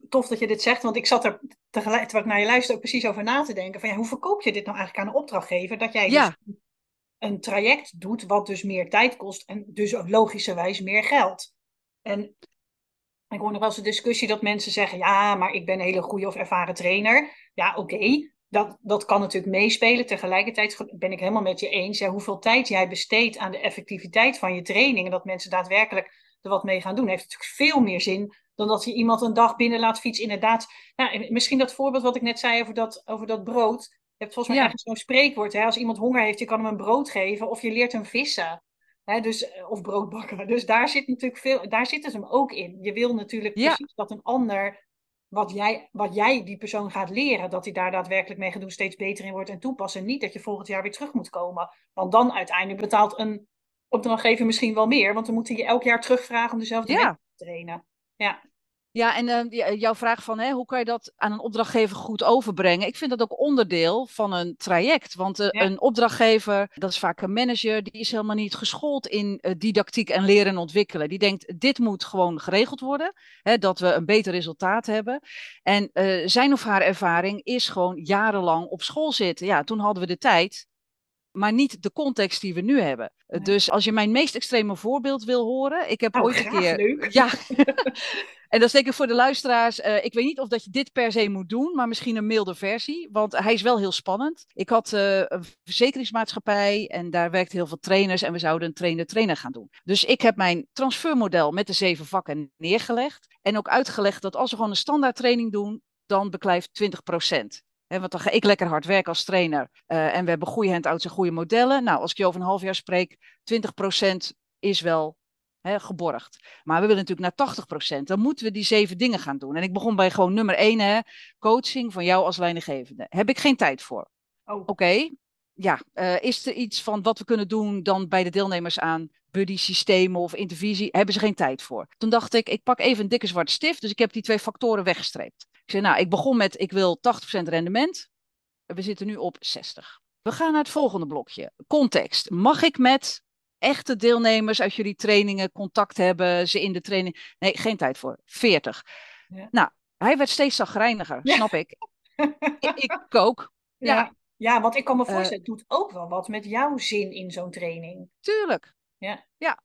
tof dat je dit zegt, want ik zat er tegelijk, terwijl ik naar je luister, ook precies over na te denken. Van ja, hoe verkoop je dit nou eigenlijk aan een opdrachtgever? Dat jij ja. dus een traject doet wat dus meer tijd kost en dus ook logischerwijs meer geld. En ik hoor nog wel eens een discussie dat mensen zeggen, ja, maar ik ben een hele goede of ervaren trainer. Ja, oké, okay. dat, dat kan natuurlijk meespelen. Tegelijkertijd ben ik helemaal met je eens. Ja, hoeveel tijd jij besteedt aan de effectiviteit van je training en dat mensen daadwerkelijk er wat mee gaan doen, heeft natuurlijk veel meer zin dan dat je iemand een dag binnen laat fietsen. Inderdaad, nou, misschien dat voorbeeld wat ik net zei over dat, over dat brood. Je hebt volgens mij ja. zo'n spreekwoord. Hè? Als iemand honger heeft, je kan hem een brood geven of je leert hem vissen. Hè? Dus, of brood bakken. Dus daar zit natuurlijk veel, daar zit het hem ook in. Je wil natuurlijk Ja. precies dat een ander, wat jij, wat jij die persoon gaat leren, dat hij daar daadwerkelijk mee gaat doen, steeds beter in wordt en toepassen. Niet dat je volgend jaar weer terug moet komen. Want dan uiteindelijk betaalt een opdrachtgever misschien wel meer, want dan moet hij je elk jaar terugvragen om dezelfde Ja. weg te trainen. Ja. Ja, en eh, jouw vraag van hè, hoe kan je dat aan een opdrachtgever goed overbrengen? Ik vind dat ook onderdeel van een traject. Want eh, Ja. een opdrachtgever, dat is vaak een manager, die is helemaal niet geschoold in eh, didactiek en leren en ontwikkelen. Die denkt, dit moet gewoon geregeld worden, hè, dat we een beter resultaat hebben. En zijn of haar ervaring is gewoon jarenlang op school zitten. Ja, toen hadden we de tijd, maar niet de context die we nu hebben. Nee. Dus als je mijn meest extreme voorbeeld wil horen, ik heb Nou, ooit een keer. leuk. Ja, en dat is zeker voor de luisteraars. eh, ik weet niet of dat je dit per se moet doen, maar misschien een milde versie. Want hij is wel heel spannend. Ik had eh, een verzekeringsmaatschappij en daar werkten heel veel trainers en we zouden een trainer-trainer gaan doen. Dus ik heb mijn transfermodel met de zeven vakken neergelegd. En ook uitgelegd dat als we gewoon een standaard training doen, dan beklijft 20%. Want dan ga ik lekker hard werken als trainer. eh, en we hebben goede handouts en goede modellen. Nou, als ik je over een half jaar spreek, 20% is wel hè, geborgd. Maar we willen natuurlijk naar 80%. Dan moeten we die zeven dingen gaan doen. En ik begon bij gewoon nummer één, hè, coaching van jou als leidinggevende. Heb ik geen tijd voor. Oh, Oké, ja. eh, is er iets van wat we kunnen doen dan bij de deelnemers aan buddy-systemen of intervisie? Hebben ze geen tijd voor. Toen dacht ik, ik pak even een dikke zwarte stift. Dus ik heb die twee factoren weggestreept. Ik zei, nou, ik begon met, ik wil 80% rendement. We zitten nu op 60. We gaan naar het volgende blokje. Context. Mag ik met echte deelnemers uit jullie trainingen contact hebben? Ze in de training? Nee, geen tijd voor. 40. Ja. Nou, hij werd steeds zagrijniger, Ja. snap ik. ik. Ik ook. ja. Ja. Ja. want ik kan me Eh, voorstellen, het doet ook wel wat met jouw zin in zo'n training. Tuurlijk. Ja. Ja.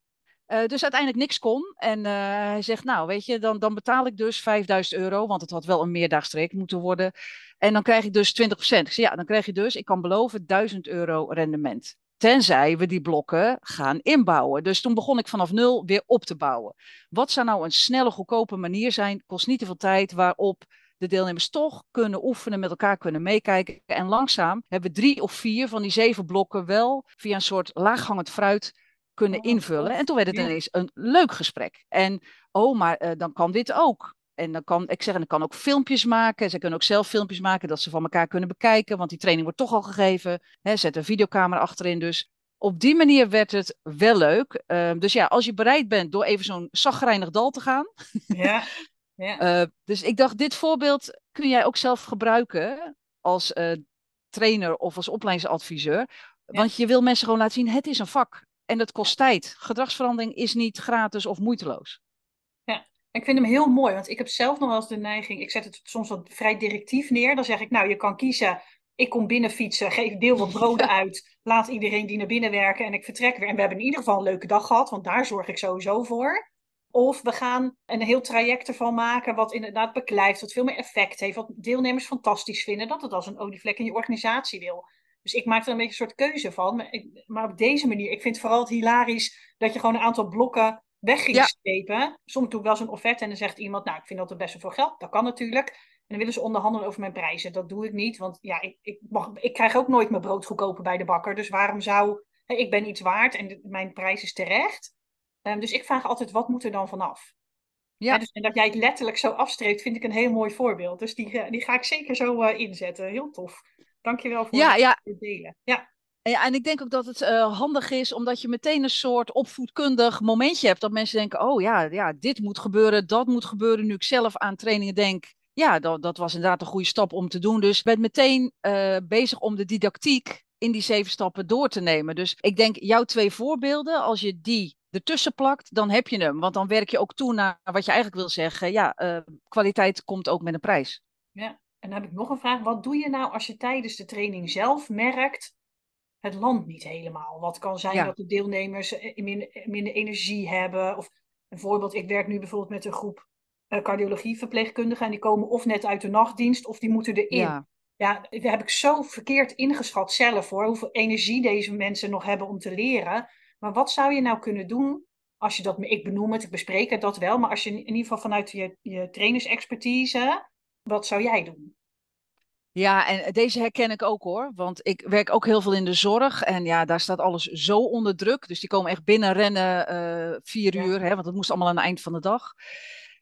Eh, dus uiteindelijk niks kon. En eh, hij zegt, nou weet je, dan, dan betaal ik dus 5000 euro, want het had wel een meerdaags traject moeten worden. En dan krijg ik dus 20%. Ik zeg, ja, dan krijg je dus, ik kan beloven, 1000 euro rendement. Tenzij we die blokken gaan inbouwen. Dus toen begon ik vanaf nul weer op te bouwen. Wat zou nou een snelle, goedkope manier zijn? Kost niet te veel tijd waarop de deelnemers toch kunnen oefenen, met elkaar kunnen meekijken. En langzaam hebben we drie of vier van die zeven blokken wel via een soort laaghangend fruit kunnen Oh, invullen. En toen werd het ineens een leuk gesprek. En oh, maar eh, dan kan dit ook. en dan kan, ik zeg, en dan kan ook filmpjes maken. Ze kunnen ook zelf filmpjes maken dat ze van elkaar kunnen bekijken, want die training wordt toch al gegeven. Hè, zet een videocamera achterin. Dus op die manier werd het wel leuk. Ehm, dus ja, als je bereid bent door even zo'n zagrijnig dal te gaan. Ja. ja. Uh, dus ik dacht, dit voorbeeld kun jij ook zelf gebruiken als uh, trainer of als opleidingsadviseur. Ja. Want je wil mensen gewoon laten zien, het is een vak. En dat kost tijd. Gedragsverandering is niet gratis of moeiteloos. Ja, ik vind hem heel mooi. Want ik heb zelf nog wel eens de neiging, ik zet het soms wat vrij directief neer. Dan zeg ik, nou, je kan kiezen ik kom binnen fietsen, geef deel wat broden uit, laat iedereen die naar binnen werken en ik vertrek weer. En we hebben in ieder geval een leuke dag gehad, want daar zorg ik sowieso voor. Of we gaan een heel traject ervan maken, wat inderdaad beklijft, wat veel meer effect heeft, wat deelnemers fantastisch vinden, dat het als een olievlek in je organisatie wil. Dus ik maak er een beetje een soort keuze van. Maar, ik, maar op deze manier, ik vind het vooral het hilarisch dat je gewoon een aantal blokken weg ging ja. Soms doe ik wel zo'n offerte en dan zegt iemand, nou, ik vind dat er best wel veel geld. Dat kan natuurlijk. En dan willen ze onderhandelen over mijn prijzen. Dat doe ik niet, want ja, ik, ik, mag, ik krijg ook nooit mijn brood goedkoper bij de bakker. Dus waarom zou... Hè, ik ben iets waard en de, mijn prijs is terecht. Um, dus ik vraag altijd, wat moet er dan vanaf? Ja. Dus, en dat jij het letterlijk zo afstreept, vind ik een heel mooi voorbeeld. Dus die, die ga ik zeker zo uh, inzetten. Heel tof. Dankjewel voor ja, het ja. delen. Ja. Ja, en ik denk ook dat het uh, handig is, omdat je meteen een soort opvoedkundig momentje hebt. Dat mensen denken, oh ja, ja, dit moet gebeuren, dat moet gebeuren. Nu ik zelf aan trainingen denk, ja, dat, dat was inderdaad een goede stap om te doen. Dus ik ben meteen uh, bezig om de didactiek in die zeven stappen door te nemen. Dus ik denk, jouw twee voorbeelden, als je die ertussen plakt, dan heb je hem. Want dan werk je ook toe naar wat je eigenlijk wil zeggen. Ja, uh, kwaliteit komt ook met een prijs. Ja, en dan heb ik nog een vraag. Wat doe je nou als je tijdens de training zelf merkt het land niet helemaal? Wat kan zijn ja. dat de deelnemers minder, minder energie hebben? Of een voorbeeld, ik werk nu bijvoorbeeld met een groep uh, cardiologieverpleegkundigen. En die komen of net uit de nachtdienst of die moeten erin. Ja. ja, dat heb ik zo verkeerd ingeschat zelf hoor. Hoeveel energie deze mensen nog hebben om te leren. Maar wat zou je nou kunnen doen als je dat, ik benoem het, ik bespreek het dat wel. Maar als je in ieder geval vanuit je, je trainersexpertise, wat zou jij doen? Ja, en deze herken ik ook hoor. Want ik werk ook heel veel in de zorg. En ja, daar staat alles zo onder druk. Dus die komen echt binnen rennen uh, vier ja. uur. Hè, want dat moest allemaal aan het eind van de dag.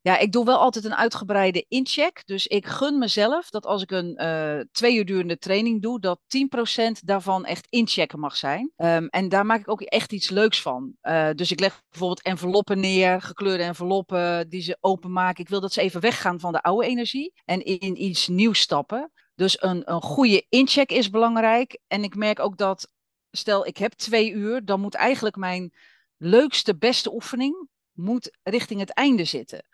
Ja, ik doe wel altijd een uitgebreide incheck. Dus ik gun mezelf dat als ik een uh, twee uur durende training doe, dat 10% daarvan echt inchecken mag zijn. Um, en daar maak ik ook echt iets leuks van. Uh, dus ik leg bijvoorbeeld enveloppen neer, gekleurde enveloppen die ze openmaken. Ik wil dat ze even weggaan van de oude energie en in iets nieuws stappen. Dus een, een goede incheck is belangrijk. En ik merk ook dat, stel ik heb twee uur, dan moet eigenlijk mijn leukste, beste oefening moet richting het einde zitten.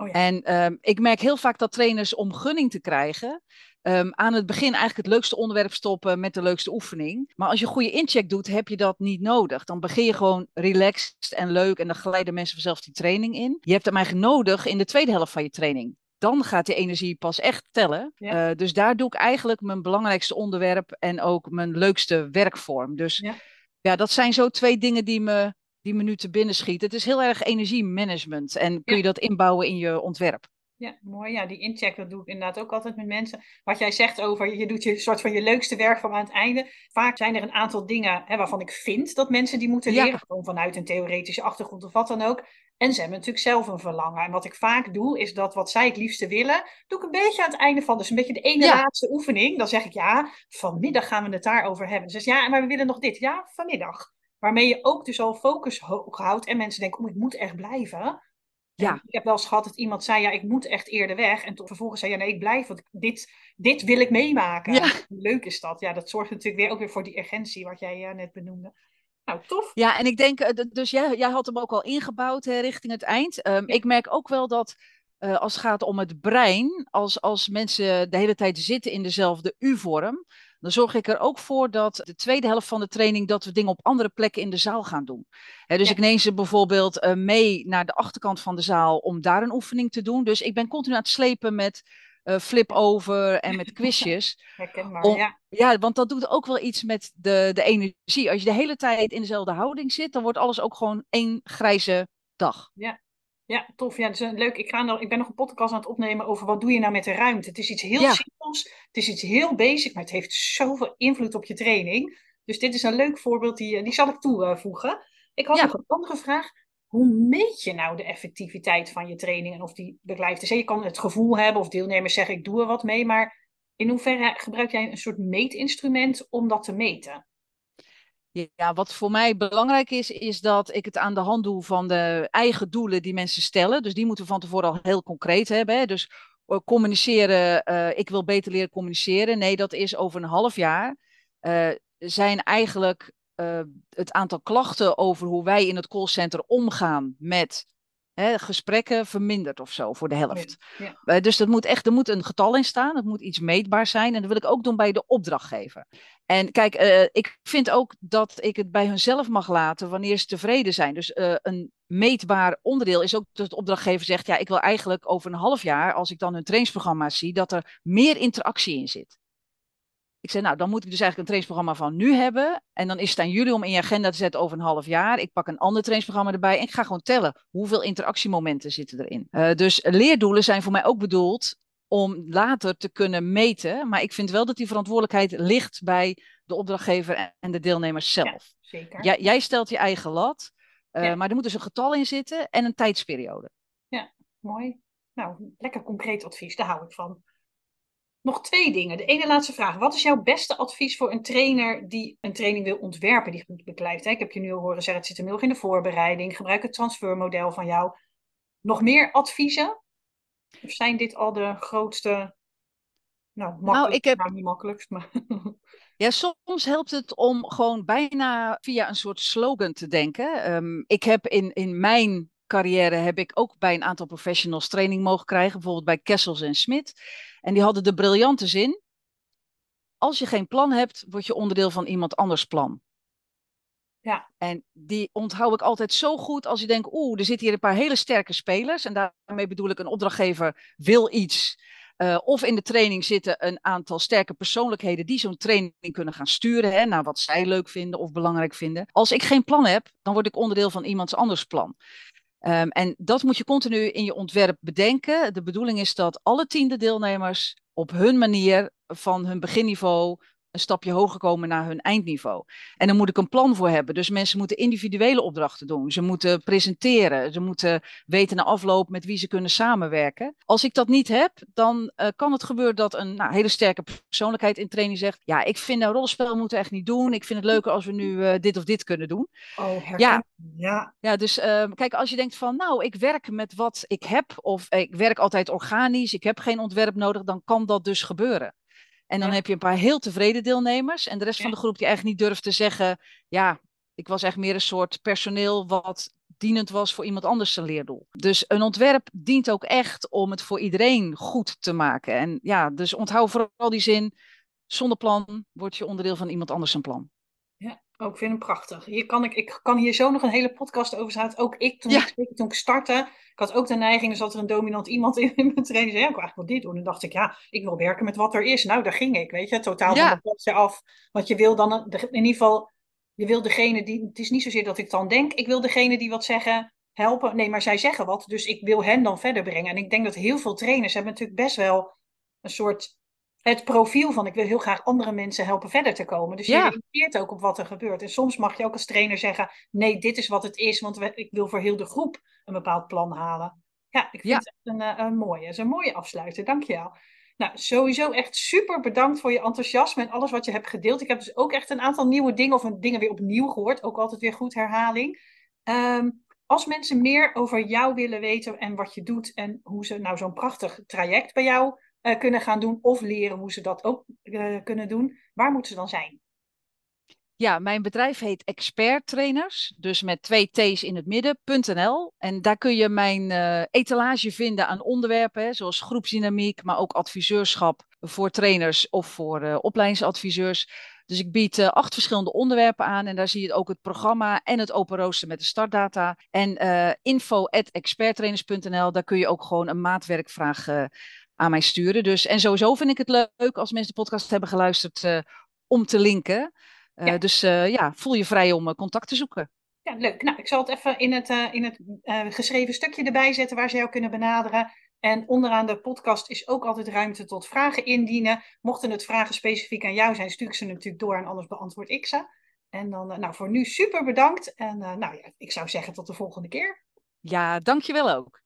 Oh ja. En um, ik merk heel vaak dat trainers om gunning te krijgen. Um, aan het begin eigenlijk het leukste onderwerp stoppen met de leukste oefening. Maar als je goede incheck doet, heb je dat niet nodig. Dan begin je gewoon relaxed en leuk en dan geleiden mensen vanzelf die training in. Je hebt hem eigenlijk nodig in de tweede helft van je training. Dan gaat die energie pas echt tellen. Ja. Uh, dus daar doe ik eigenlijk mijn belangrijkste onderwerp en ook mijn leukste werkvorm. Dus ja, ja dat zijn zo twee dingen die me die minuten binnenschiet. Het is heel erg energiemanagement en kun je dat inbouwen in je ontwerp. Ja, mooi. Ja, die incheck, dat doe ik inderdaad ook altijd met mensen. Wat jij zegt over, je doet je soort van je leukste werk van aan het einde. Vaak zijn er een aantal dingen hè, waarvan ik vind dat mensen die moeten leren. Ja. Gewoon vanuit een theoretische achtergrond of wat dan ook. En ze hebben natuurlijk zelf een verlangen. En wat ik vaak doe, is dat wat zij het liefste willen, doe ik een beetje aan het einde van. Dus een beetje de ene ja. laatste oefening. Dan zeg ik, ja, vanmiddag gaan we het daarover hebben. Dus ja, maar we willen nog dit. Ja, vanmiddag. Waarmee je ook dus al focus hoog houdt. En mensen denken, oh, ik moet echt blijven. Ja. En ik heb wel eens gehad dat iemand zei, ja, ik moet echt eerder weg. En tot vervolgens zei, ja, nee, ik blijf, want dit, dit wil ik meemaken. Ja. Leuk is dat. Ja, dat zorgt natuurlijk weer ook weer voor die urgentie, wat jij uh, net benoemde. Nou, tof. Ja, en ik denk, dus jij, jij had hem ook al ingebouwd hè, richting het eind. Um, ja. Ik merk ook wel dat uh, als het gaat om het brein, als, als mensen de hele tijd zitten in dezelfde U-vorm, dan zorg ik er ook voor dat de tweede helft van de training dat we dingen op andere plekken in de zaal gaan doen. He, dus ja. ik neem ze bijvoorbeeld uh, mee naar de achterkant van de zaal om daar een oefening te doen. Dus ik ben continu aan het slepen met uh, flip over en met quizjes. Herkenbaar, om, ja. Ja, want dat doet ook wel iets met de, de energie. Als je de hele tijd in dezelfde houding zit, dan wordt alles ook gewoon één grijze dag. Ja, ja, tof. Ja, dus leuk. Ik, ga nog, ik ben nog een podcast aan het opnemen over wat doe je nou met de ruimte. Het is iets heel ja. simpels. Het is iets heel basic, maar het heeft zoveel invloed op je training. Dus dit is een leuk voorbeeld, die, die zal ik toevoegen. Ik had ja. nog een andere vraag. hoe meet je nou de effectiviteit van je training en of die beklijft is? Je kan het gevoel hebben of deelnemers zeggen ik doe er wat mee, maar in hoeverre gebruik jij een soort meetinstrument om dat te meten? Ja, wat voor mij belangrijk is, is dat ik het aan de hand doe van de eigen doelen die mensen stellen. Dus die moeten we van tevoren al heel concreet hebben. Hè? Dus eh, communiceren, uh, ik wil beter leren communiceren. Nee, dat is over een half jaar. Uh, zijn eigenlijk het aantal klachten over hoe wij in het callcenter omgaan met hè, gesprekken verminderd of zo voor de helft. Ja, dus dat moet echt, er moet een getal in staan, het moet iets meetbaar zijn. En dat wil ik ook doen bij de opdrachtgever. En kijk, uh, ik vind ook dat ik het bij hunzelf mag laten wanneer ze tevreden zijn. Dus uh, een meetbaar onderdeel is ook dat de opdrachtgever zegt: Ja, ik wil eigenlijk over een half jaar, als ik dan hun trainingsprogramma zie, dat er meer interactie in zit. Ik zei, nou, dan moet ik dus eigenlijk een trainingsprogramma van nu hebben. En dan is het aan jullie om in je agenda te zetten over een half jaar. Ik pak een ander trainingsprogramma erbij en ik ga gewoon tellen hoeveel interactiemomenten zitten erin. Uh, dus leerdoelen zijn voor mij ook bedoeld om later te kunnen meten. Maar ik vind wel dat die verantwoordelijkheid ligt bij de opdrachtgever en de deelnemers zelf. Ja, zeker. Jij, jij stelt je eigen lat, uh, ja. maar er moet dus een getal in zitten en een tijdsperiode. Ja, mooi. Nou, lekker concreet advies, daar hou ik van. Nog twee dingen. De ene laatste vraag. Wat is jouw beste advies voor een trainer die een training wil ontwerpen die goed beklijft? Ik heb je nu al horen zeggen, het zit hem heel in de voorbereiding. Gebruik het transfermodel van jou. Nog meer adviezen? Of zijn dit al de grootste... Nou, makkelijk, nou, ik heb... nou niet makkelijkst, maar... Ja, soms helpt het om gewoon bijna via een soort slogan te denken. Um, ik heb in, in mijn carrière heb ik ook bij een aantal professionals training mogen krijgen, bijvoorbeeld bij Kessels en Smit. En die hadden de briljante zin: als je geen plan hebt, word je onderdeel van iemand anders plan. Ja. En die onthoud ik altijd zo goed als je denkt, oeh, er zitten hier een paar hele sterke spelers. En daarmee bedoel ik, een opdrachtgever wil iets. Uh, of in de training zitten een aantal sterke persoonlijkheden die zo'n training kunnen gaan sturen hè, naar wat zij leuk vinden of belangrijk vinden. Als ik geen plan heb, dan word ik onderdeel van iemands anders plan. Um, en dat moet je continu in je ontwerp bedenken. De bedoeling is dat alle tiende deelnemers op hun manier van hun beginniveau een stapje hoger komen naar hun eindniveau. En daar moet ik een plan voor hebben. Dus mensen moeten individuele opdrachten doen. Ze moeten presenteren. Ze moeten weten na afloop met wie ze kunnen samenwerken. Als ik dat niet heb, dan uh, kan het gebeuren dat een nou, hele sterke persoonlijkheid in training zegt: Ja, ik vind een rolspel moeten we echt niet doen. Ik vind het leuker als we nu uh, dit of dit kunnen doen. Oh, ja. ja. Ja, dus uh, kijk, als je denkt van, nou, ik werk met wat ik heb, of ik werk altijd organisch, ik heb geen ontwerp nodig, dan kan dat dus gebeuren. En dan ja. heb je een paar heel tevreden deelnemers. En de rest ja. van de groep die eigenlijk niet durft te zeggen: Ja, ik was echt meer een soort personeel wat dienend was voor iemand anders zijn leerdoel. Dus een ontwerp dient ook echt om het voor iedereen goed te maken. En ja, dus onthoud vooral die zin: zonder plan word je onderdeel van iemand anders zijn plan. Ook oh, vind hem prachtig. Hier kan ik, ik kan hier zo nog een hele podcast over zetten. Ook ik, toen, ja. ik, toen ik startte, ik had ook de neiging, er zat er een dominant iemand in, in mijn training. Zei, ja, ik wil eigenlijk wel dit doen. En dacht ik, ja, ik wil werken met wat er is. Nou, daar ging ik, weet je. Totaal ja. van het platje af. Want je wil dan, in ieder geval, je wil degene die, het is niet zozeer dat ik dan denk, ik wil degene die wat zeggen, helpen. Nee, maar zij zeggen wat, dus ik wil hen dan verder brengen. En ik denk dat heel veel trainers hebben natuurlijk best wel een soort het profiel van ik wil heel graag andere mensen helpen verder te komen. Dus je reageert ook op wat er gebeurt. En soms mag je ook als trainer zeggen: nee, dit is wat het is, want ik wil voor heel de groep een bepaald plan halen. Ja, ik vind ja. het een, eh, een mooie. Het is een mooie afsluiter. Dank je wel. Nou, sowieso echt super bedankt voor je enthousiasme en alles wat je hebt gedeeld. Ik heb dus ook echt een aantal nieuwe dingen of dingen weer opnieuw gehoord. Ook altijd weer goed herhaling. Um, als mensen meer over jou willen weten en wat je doet en hoe ze nou zo'n prachtig traject bij jou uh, kunnen gaan doen of leren hoe ze dat ook uh, kunnen doen, waar moeten ze dan zijn? Ja, mijn bedrijf heet Expert Trainers, dus met twee T's in het midden.nl. En daar kun je mijn uh, etalage vinden aan onderwerpen, zoals groepsdynamiek, maar ook adviseurschap voor trainers of voor uh, opleidingsadviseurs. Dus ik bied acht verschillende onderwerpen aan en daar zie je ook het programma en het open rooster met de startdata. En uh, info.experttrainers.nl, daar kun je ook gewoon een maatwerkvraag aan mij sturen. Dus, en sowieso vind ik het leuk als mensen de podcast hebben geluisterd uh, om te linken. Uh, ja. Dus uh, ja, voel je vrij om contact te zoeken. Ja, leuk. Nou, ik zal het even in het, in het geschreven stukje erbij zetten waar ze jou kunnen benaderen. En onderaan de podcast is ook altijd ruimte tot vragen indienen. Mochten het vragen specifiek aan jou zijn, stuur ik ze natuurlijk door en anders beantwoord ik ze. En dan, nou, voor nu super bedankt. En nou ja, ik zou zeggen tot de volgende keer. Ja, dankjewel ook.